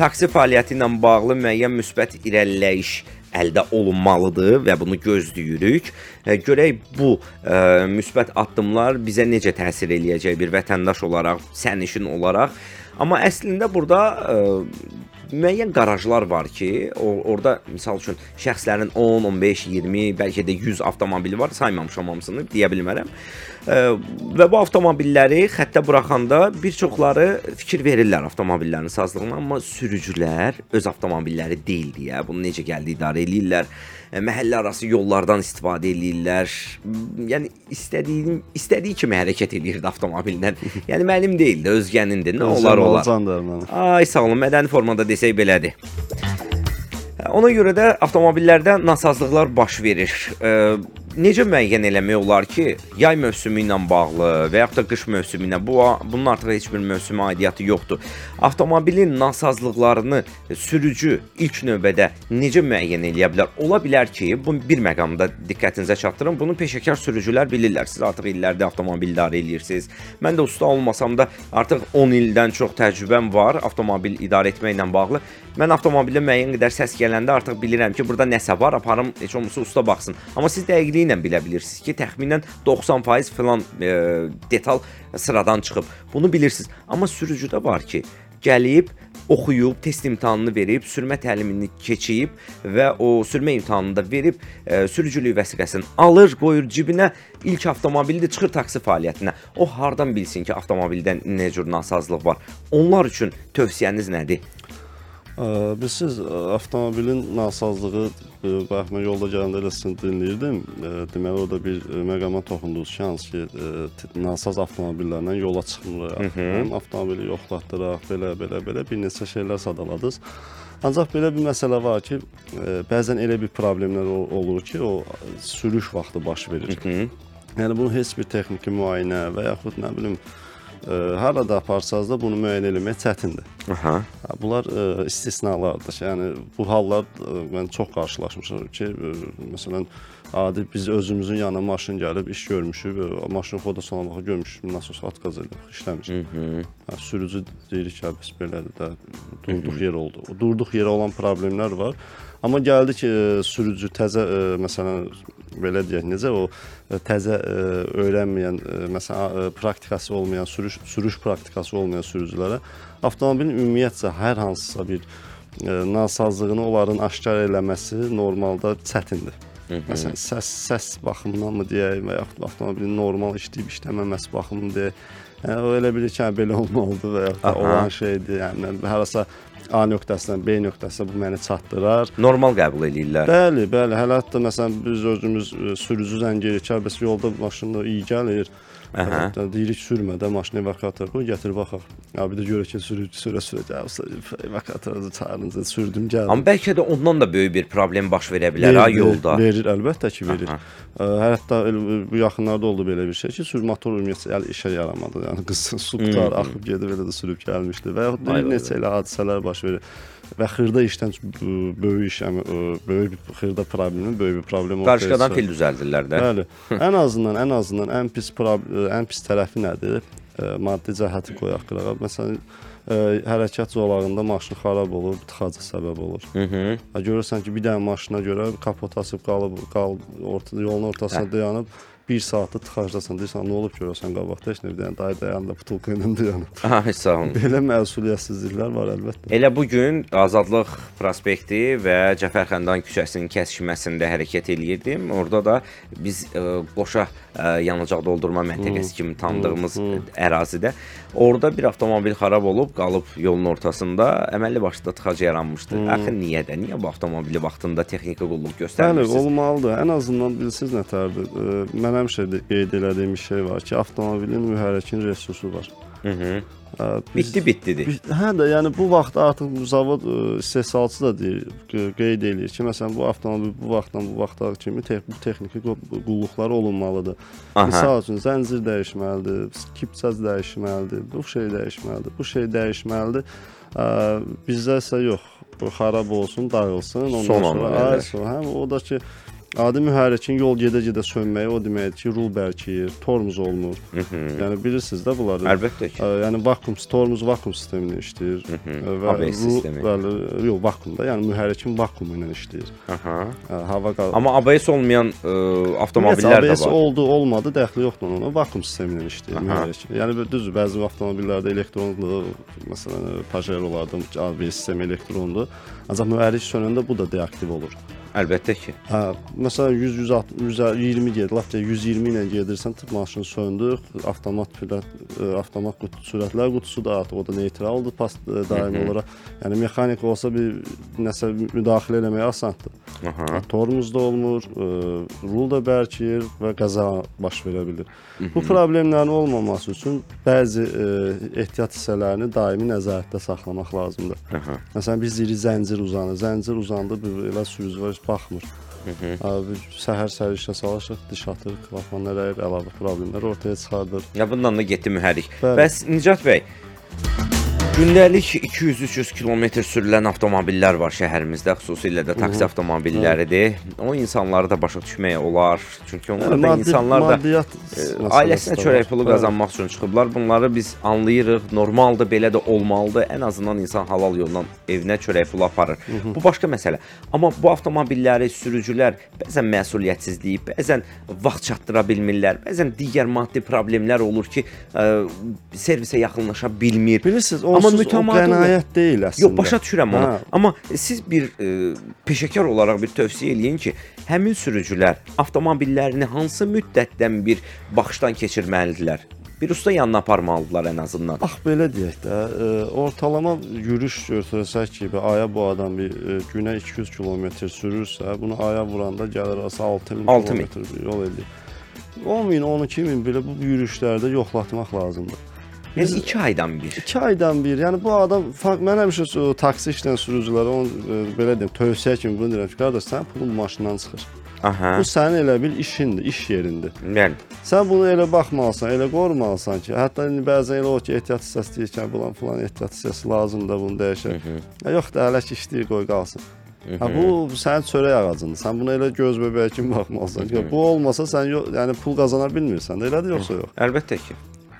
Taksi fəaliyyəti ilə bağlı müəyyən müsbət irəliləyiş əldə olunmalıdır və bunu gözləyirik. E, Görək bu e, müsbət addımlar bizə necə təsir eləyəcək bir vətəndaş olaraq, sərnişin olaraq. Amma əslində burada e, müəyyən qarajlar var ki, o, orada misal üçün şəxslərin 10, 15, 20, bəlkə də 100 avtomobili var, saymamışam hamısını deyə bilmərəm. Və bu avtomobilləri xəttə buraxanda bir çoxları fikir verirlər avtomobillərin sazlığına, amma sürücülər öz avtomobilləri deyil deyə bunu necə gəldi idarə eləyirlər. Məhəllə arası yollardan istifadə eləyirlər. Yəni istədiyim istədiyi kimi hərəkət eləyirdi avtomobillə. Yəni mənim deyil də, özgənindir. Nə olar olar. Ay sağ olun, mədəni formada desək belədir. Ona görə də avtomobillərdə nasazlıqlar baş verir. E, necə müəyyən eləmək olar ki, yay mövsümü ilə bağlı və yaxud da qış mövsümü ilə bu bunun artıq heç bir mövsümə aidiyyəti yoxdur. Avtomobilin nasazlıqlarını sürücü ilk növbədə necə müəyyən eləyə bilər? Ola bilər ki, bu bir məqamda diqqətinizə çatdırım. Bunu peşəkar sürücülər bilirlər. Siz artıq illərdir avtomobil idarə eləyirsiniz. Mən də usta olmasam da artıq 10 ildən çox təcrübəm var avtomobil idarə etməklə bağlı. Mən avtomobildə müəyyən qədər səs gələndə artıq bilirəm ki, burada nəsə var, aparım heç olmasa usta baxsın. Amma siz dəqiqliyi ilə bilə bilirsiniz ki, təxminən 90% filan e, detal sıradan çıxıb. Bunu bilirsiniz. Amma sürücüdə var ki, gəlib oxuyub, test imtahanını verib, sürmə təlimini keçib və o sürmə imtahanını da verib, e, sürücülük vəsiqəsini alır, qoyur cibinə, ilk avtomobili də çıxır taksi fəaliyyətinə. O hardan bilsin ki, avtomobildən nə cür nasazlıq var? Onlar üçün tövsiyəniz nədir? Ə, avtomobilin nasazlığı bax mən yolda gələndə elə sizin dinləyirdim. Deməli orada bir məqama toxundunuz ki, hansı ki, nasaz avtomobillərlə yola çıxmırıq. Həm avtomobili yoxlatdıraq, belə belə belə bir neçə şeylər sadaladınız. Ancaq belə bir məsələ var ki, bəzən elə bir problemlər ol- olur ki, o sürüş vaxtı baş verir. Hı. Yəni bunun heç bir texniki müayinə və yaxud nə bilim harada aparsanız da bunu müəyyən etmək çətindir. Aha. Ha, Bunlar ə, istisnalardır. Yəni bu hallar ə, mən çox qarşılaşmışam ki, ə, məsələn, adi biz özümüzün yanına maşın gəlib iş görmüşük, ə, maşın fotosonluğu görmüşük, nasos atqaz edib işləmiş. Ha, sürücü deyir ki, bəs belədir də durduq yer oldu. O durduq yerə olan problemlər var. Amma gəldi ki, ə, sürücü təzə ə, məsələn belə deyək, necə o ə, təzə ə, öyrənməyən, ə, məsələn, praktikası olmayan, sürüş sürüş praktikası olmayan sürücülərə avtomobilin ümumiyyətcə hər hansısa bir nasazlığını onların aşkar eləməsi normalda çətindir. Məsələn, səs səs baxımından mı deyək və yaxud avtomobilin normal işləyib işləməməsi baxımından deyək. Yəni o elə bilir ki, hə, belə olmalıdır və Aha. olan şeydir. Yəni harasa A nöqtəsindən B nöqtəsinə bu məni çatdırar. Normal qəbul eləyirlər. Bəli, bəli. Hələ hətta məsələn biz özümüz ə, sürücü zəng edirik, bəs yolda maşında iyi gəlir. Hətta deyirik sürmə də maşını evakuatora qoy, gətir baxaq. Ya bir də görək ki, sürücü sürə sürə gəlsə evakuatora çağırınca sürdüm gəldim. Amma bəlkə də ondan da böyük bir problem baş verə bilər ha yolda. Verir, əlbəttə ki, verir. Ə, Hətta bu yaxınlarda oldu belə bir şey ki, sür motor ümumiyyətlə yəni işə yaramadı. Yəni qız su qutar axıb gedib elə də sürüb gəlmişdi və yaxud vay neçə elə hadisələr baş verir. Və xırda işdən böyük iş, yəni böyük bir xırda problemin böyük bir problem ortaya çıxır. fil düzəldirlər də. Bəli. ən azından, ən azından ən pis ən pis tərəfi nədir? Maddi cəhəti qoyaq qırağa. Məsələn, ə, hərəkət zolağında maşın xarab olur, tıxaca səbəb olur. Mhm. Görürsən ki, bir dənə maşına görə kapot asıb qalıb, qal orta yolun ortasında dayanıb 1 saatı tıxacdasan. Deyirsən, nə olub görürsən qabaqda heç nə bir dənə dayı dayandı, butulka ilə dayanıb. Aha, heç sağ olun. Belə məsuliyyətsizliklər var əlbəttə. Elə bu gün Azadlıq prospekti və Cəfər Xəndan küçəsinin kəsişməsində hərəkət eləyirdim. Orada da biz ə, qoşa ə, yanacaq doldurma məntəqəsi kimi tanıdığımız ərazidə orada bir avtomobil xarab olub qalıb yolun ortasında əməlli başlı tıxac yaranmışdı. Axı niyə də? Niyə bu avtomobili vaxtında texniki qulluq Bəli, göstərmirsiniz? olmalıdır. Ən azından bilirsiz nətərdir? Ə, Mən həmişə qeyd elədiyim bir şey var ki, avtomobilin mühərrikin resursu var. Mhm. Ə, biz- Bitdi bitdidir. Biz- Hə də, yəni bu vaxtda artıq zavod istehsalçı da deyir, qe- qeyd eləyir ki, məsələn bu avtomobil bu vaxtdan bu vaxta kimi te bu texniki qu- qulluqları olunmalıdır. Aha. Məsəl üçün zəncir dəyişməlidir, kipçaz dəyişməlidir, bu şey dəyişməlidir, bu şey dəyişməlidir. Bizdə isə yox. Bu xarab olsun, dağılsın, ondan Son sonra ay sonra həm o da ki adi mühərrikin yol gedə-gedə sönməyi o deməkdir ki, rul bərkiyir, tormuz olmur. Yəni bilirsiniz də bunları. Əlbəttə ki. Ə, Yəni vakuum, tormuz vakuum sistemində işləyir Ə, və ABS sistemi. Bəli, yox, vakuumda, yəni mühərrikin vakuumu ilə işləyir. Aha. Ə, Hava qal. Amma ABS olmayan ə, avtomobillər də ABS var. oldu, olmadı, dəxli yoxdur ona. Vakuum sistemi ilə işləyir Aha. mühərrik. Yəni düzdür, bəzi avtomobillərdə elektronlu, məsələn, Pajerolarda ABS sistemi elektrondur. Ancaq mühərrik sönəndə bu da deaktiv olur. Əlbəttə ki. Hə, məsələn 100 160 120 gedir, lap da 120 ilə gedirsən, tip maşın söndü, avtomat pilot, ə, avtomat qutu, sürətlər qutusu da artıq o da neytraldır pas ə, daimi olaraq. Yəni mexanik olsa bir nəsə müdaxilə eləmək asandır. Aha. Hə, Tormuz da olmur, ə, rul da bərkiyir və qəza baş verə bilər. Bu problemlərin olmaması üçün bəzi ə, ehtiyat hissələrini daimi nəzarətdə saxlamaq lazımdır. Aha. Məsələn biz deyirik zəncir uzanır. Zəncir uzandı, bir elə sürücü var, heç baxmır. Abi səhər-səhər işə salışıq, diş atır, klapanlar əyir, əlavə problemlər ortaya çıxardır. Ya bundan da getdi mühərrik. Bəli. Bəs Nicat bəy, gündəlik 200-300 kilometr sürülən avtomobillər var şəhərimizdə, xüsusilə də taksi avtomobilləridir. O insanları da başa düşmək olar. Çünki onlar da insanlar da maddiyyat e, məsələsi ailəsinə çörək pulu qazanmaq üçün çıxıblar. Bunları biz anlayırıq. Normaldır, belə də olmalıdır. Ən azından insan halal yolla evinə çörək pulu aparır. Bu başqa məsələ. Amma bu avtomobilləri sürücülər bəzən məsuliyyətsizlik, bəzən vaxt çatdıra bilmirlər, bəzən digər maddi problemlər olur ki, ə, servisə yaxınlaşa bilmir. Bilirsiniz, Amma o mütəmadi qənaət deyil əslində. Yox, başa düşürəm onu. Hə. Amma siz bir e, peşəkar olaraq bir tövsiyə eləyin ki, həmin sürücülər avtomobillərini hansı müddətdən bir baxışdan keçirməlidirlər? Bir usta yanına aparmalıdılar ən azından. Bax belə deyək də, ə, ortalama yürüş götürsək ki, aya bu adam bir ə, günə 200 kilometr sürürsə, bunu aya vuranda gəlir arası 6000 6000. kilometr yol edir. 10 min, 12 min belə bu yürüşlərdə yoxlatmaq lazımdır. Yəni 2 aydan bir. 2 aydan bir. Yəni bu adam mən həmişə o taksi işləyən sürücülərə onu ə, belə deyim, tövsiyə kimi bunu deyirəm ki, qardaş, sənin pulun maşından çıxır. Aha. Bu sənin elə bil işindir, iş yerindir. Bəli. Sən bunu elə baxmalısan, elə qorumalısan ki, hətta indi bəzən elə olur ki, ehtiyat hissəsi deyir ki, bulan filan ehtiyat hissəsi lazımdır, bunu dəyişək. Yox da hələ ki işləyir, qoy qalsın. Ha bu sənin çörək ağacındır. Sən buna elə göz bəbəyi kimi baxmalısan ki, bu olmasa sən yo- yəni pul qazana bilmirsən. də, Elədir yoxsa yox? Əlbəttə ki.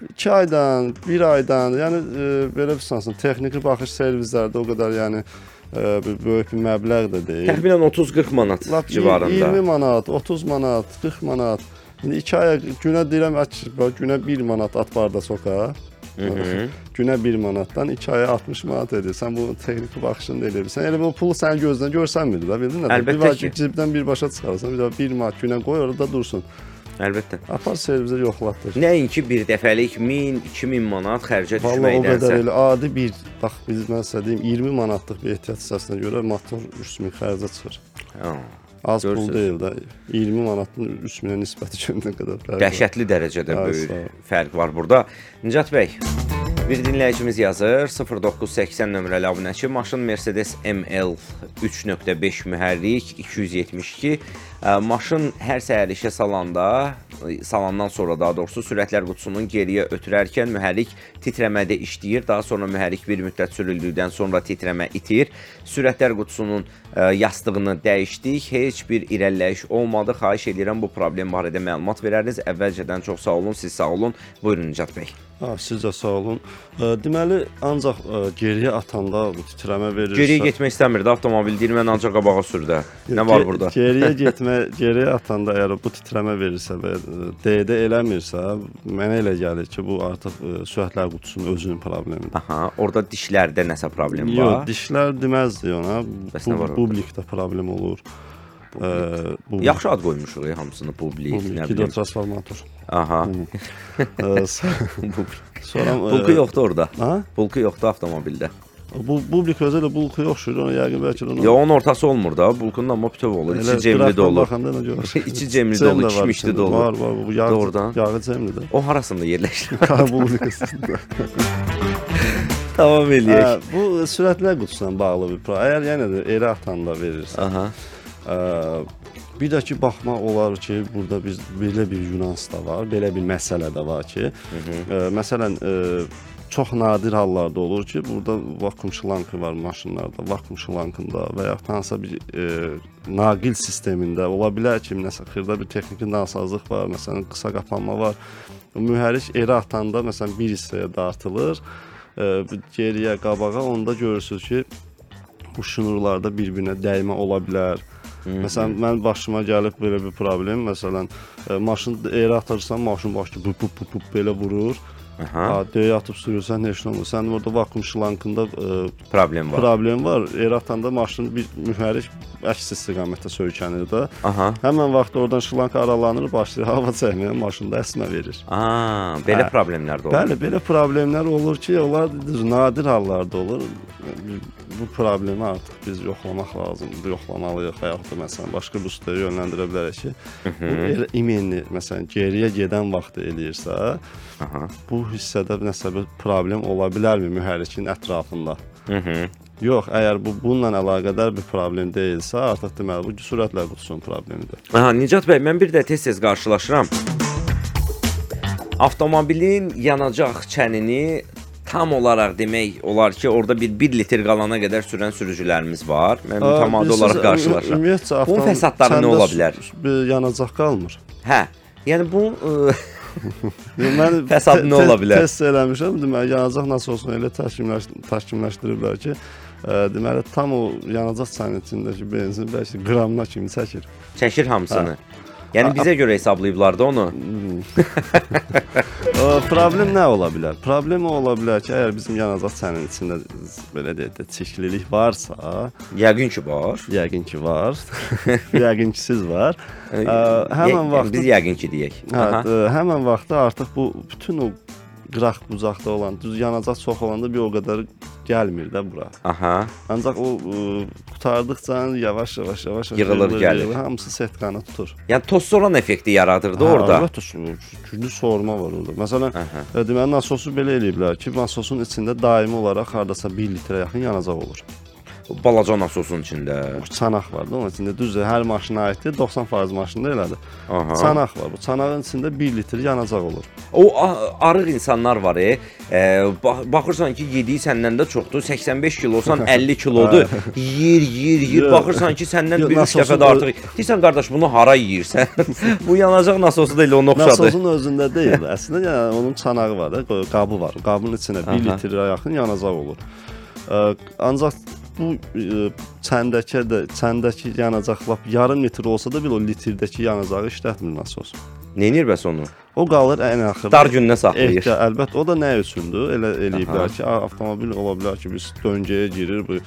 2 aydan, 1 aydan, yəni e, belə bir sansan, texniki baxış servislərdə o qədər yəni e, bir böyük bir məbləğ də deyil. Təxminən 30-40 manat Lap civarında. 20 manat, 30 manat, 40 manat. İndi 2 aya günə deyirəm günə 1 manat at barda sokağa. Günə 1 manatdan 2 aya 60 manat edir. Sən bu texniki baxışını da elə bilirsən. Elə bu pulu sənin gözdən görsənmir də, bildin də? Əlbəttə bir ki. cibdən bir başa çıxarsan, bir də 1 manat günə qoy orada dursun. Əlbəttə. Apar servisə yoxlatdır. Nəinki bir dəfəlik 1000, 2000 manat xərcə Vallahi o qədər düşməkdənsə. elə adi bir bax biz mən sizə deyim 20 manatlıq bir ehtiyat hissəsinə görə motor 3000 xərcə çıxır. Ha, Az pul Görürsüz. deyil də. 20 manatın 3000-ə nisbəti göndər qədər fərq. Dəhşətli dərəcədə Ha, böyük fərq var burada. Nicat bəy, bir dinləyicimiz yazır 0980 nömrəli abunəçi maşın Mercedes ML 3.5 mühərrik 272 Ə, maşın hər səhər işə salanda, ə, salandan sonra daha doğrusu sürətlər qutusunun geriyə ötürərkən mühərrik titrəmədə işləyir. Daha sonra mühərrik bir müddət sürüldükdən sonra titrəmə itir. Sürətlər qutusunun ə, yastığını dəyişdik. Heç bir irəliləyiş olmadı. Xahiş edirəm bu problem barədə məlumat verərdiniz. Əvvəlcədən çox sağ olun, siz sağ olun. Buyurun Nicat bəy. Ha, siz də sağ olun. Deməli ancaq geriyə atanda titrəmə verirsə Geriyə getmək istəmirdi avtomobil. Deyir mən ancaq qabağa sür də. Nə var burada? Geriyə getmə, geriyə atanda əgər bu titrəmə verirsə və ə, D-də eləmirsə, mənə elə gəlir ki, bu artıq ə, sürətlər qutusunun özünün problemidir. Aha, orada dişlərdə nəsə problem Yox, var. dişlər deməzdi ona. Bəs nə var? Publikdə problem olur. Ə, bu Yaxşı ad qoymuşuq ya, hamısını publik, nə publik bilim. transformator. Aha. Sonra ə, Bulku yoxdur orada. Ha? Bulku yoxdur avtomobildə. Bu publik özü də bulka oxşur. Ona yəqin bəlkə də ona Ya onun ortası olmur da. Bulkunun amma bütöv olur. Elə İçi cemli də olur. İçi cemli də var kişmişli içində. dolu. Var, var. Bu yağı, Doğrudan. yağı cemlidir. O harasında yerləşir? Karbonlikasında. Tamam eləyək. Hə, bu sürətlər qutusuna bağlı bir pro. Əgər yenə də eri atanda verirsən, Aha. ə, bir də ki baxmaq olar ki, burada biz belə bir nüans da var, belə bir məsələ də var ki, ə, məsələn, ə, çox nadir hallarda olur ki, burada vakuum şlankı var maşınlarda, vakuum şlankında və ya hansısa bir ə, naqil sistemində ola bilər ki, nəsə xırda bir texniki nasazlıq var, məsələn, qısa qapanma var. Mühərrik eri atanda məsələn bir hissəyə dartılır, ə, geriyə, qabağa onda görürsüz ki, bu şnurlarda bir-birinə dəymə ola bilər. Məsələn, mən başıma gəlib belə bir problem. Məsələn, ə, maşın eri atırsan, maşın başı bu bu bu belə vurur. Aha. Ha, döyə atıb sürürsən, heç nə olmur. Sən orada vakuum şlankında ə, Problem var. problem var. Eri atanda maşın bir mühərrik əks istiqamətdə söykənir də. Aha. Həmin vaxt oradan şlank aralanır, başlayır hava çəkməyə, maşında əsmə verir. Aa, belə Hə. problemlər də olur. Bəli, belə problemlər olur ki, onlar nadir hallarda olur. Bu problemi artıq biz yoxlamaq lazımdır, yoxlamalıyıq və yaxud da məsələn başqa bir ustaya yönləndirə bilərik ki, bu elə imenli məsələn geriyə gedən vaxtı eləyirsə, Aha. bu hissədə nəsə bir problem ola bilərmi mühərrikin ətrafında? Mhm. Yox, əgər bu bununla əlaqədar bir problem deyilsə, artıq deməli bu sürətlər qutusunun problemidir. Aha, Nicat bəy, mən bir də tez-tez qarşılaşıram. Avtomobilin yanacaq çənini tam olaraq demək olar ki, orada bir 1 litr qalana qədər sürən sürücülərimiz var. Mən mütəmadi olaraq qarşılaşıram. Ümumiyyətcə Bunun avtomobil fəsadları nə ola bilər? yanacaq qalmır. Hə. Yəni bu Mən Fəsadı nə ola bilər? Test eləmişəm. Deməli, yanacaq nasosunu elə təşkilləş təşkilləşdiriblər ki, ə, deməli tam o yanacaq çanının içindəki benzin bəlkə qramına kimi çəkir. çəkir hamısını. Yəni bizə görə hesablayıblar da onu. Ə, problem nə ola bilər? Problem o ola bilər ki, əgər bizim yanacaq çanının içində belə deyək də çirklilik varsa, Yəqin ki var. yəqin ki var. yəqin ki siz var. Ə, həmin vaxt biz yəqin ki deyək. Hə, ə, həmin vaxtda artıq bu bütün o qıraq bucaqda olan, düz yanacaq çox olanda bir o qədər gəlmir də bura. Aha. Ancaq o ə, qutardıqca yavaş-yavaş yavaş Yığılır, gəlir. hamısı setkanı tutur. Yəni toz soran effekti yaradırdı Hə, orada. Əlbəttə güclü soğurma var orada. Məsələn, ə, deməli nasosu belə eləyiblər ki, nasosun içində daimi olaraq hardasa 1 litrə yaxın yanacaq olur. Balaca nasosun içində. Çanaq var da, onun içində düzdür, hər maşına aiddir, 90% maşında elədir. Aha. Çanaq var. Bu çanağın içində 1 litr yanacaq olur. O arıq insanlar var, e, e bax- baxırsan ki, yediyi səndən də çoxdur. 85 kilosan 50 kilodur. Yeyir, yeyir, yeyir. Yox. Baxırsan ki, səndən Yox, bir üç nasosun dəfə də artıq. Deyirsən qardaş, bunu hara yeyirsən? Bu yanacaq nasosu da elə ona oxşadı. Nasosun özündə deyil. Əslində yəni onun çanağı var da, qabı var. Qabın içində 1 Aha. litrə yaxın yanacaq olur. Ə, Ancaq bu ə, çəndəki də çəndəki yanacaq lap yarım litr olsa da bir o litrdəki yanacağı işlətmir nasos. Neynir bəs onu? O qalır ən axırda. Dar gününə saxlayır. Ehtiyat, əlbəttə o da nə üçündür? Elə eləyiblər ki, avtomobil ola bilər ki, biz döngəyə girir, bu ə,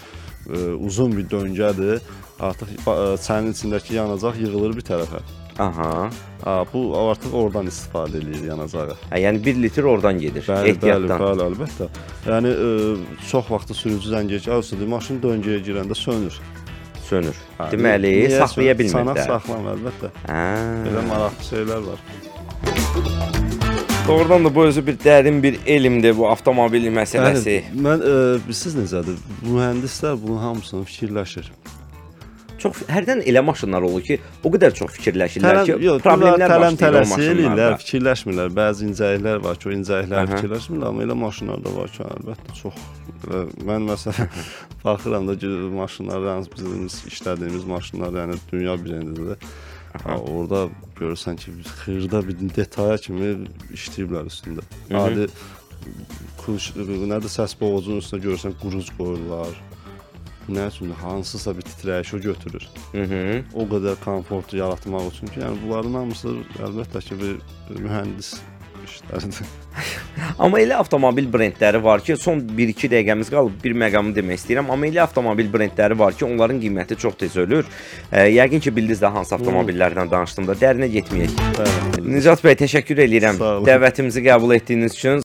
uzun bir döngədir. Artıq ə, çənin içindəki yanacaq yığılır bir tərəfə. Aha. Ha, bu artıq oradan istifadə eləyir yanacağı. Hə, yəni 1 litr oradan gedir. Bəli, bəli, ehtiyatdan. bəli, əlbəttə. Yəni ə, çox vaxtı sürücü zəng edir, "Ağustos, maşın döngəyə girəndə sönür." Sönür. Ha, Deməli, niyə saxlaya bilmir də. saxlamır, əlbəttə. Hə. Belə maraqlı şeylər var. Doğrudan da bu özü bir dərin bir elmdir bu avtomobil məsələsi. Yəni, mən ə, siz necədir? Mühəndislər bunun hamısını fikirləşir. Çox hərdən elə maşınlar olur ki, o qədər çox fikirləşirlər ki, yox, problemlər tələm tələsi eləyirlər, fikirləşmirlər. Bəzi incəliklər var ki, o incəlikləri Aha. fikirləşmirlər, amma elə maşınlar da var ki, əlbəttə çox belə, mən məsələn baxıram da maşınlar, yəni bizim işlədiyimiz maşınlar, yəni dünya brendidir. Ha, orada görürsən ki, xırda bir detaya kimi işləyiblər üstündə. Adi kuş, nədir səs boğucunun üstünə görürsən quruc qoyurlar. Nə üçün hansısa bir titrəyiş o götürür Hı -hı. o qədər komfort yaratmaq üçün ki, yəni bunların hamısı əlbəttə ki, bir mühəndis işləridir. Amma elə avtomobil brendləri var ki, son 1-2 dəqiqəmiz qalıb bir məqamı demək istəyirəm. Amma elə avtomobil brendləri var ki, onların qiyməti çox tez ölür. E, yəqin ki, bildiniz də hansı avtomobillərdən danışdım da dərinə getməyək. Bəli. Nicat bəy, təşəkkür olun. dəvətimizi qəbul etdiyiniz üçün.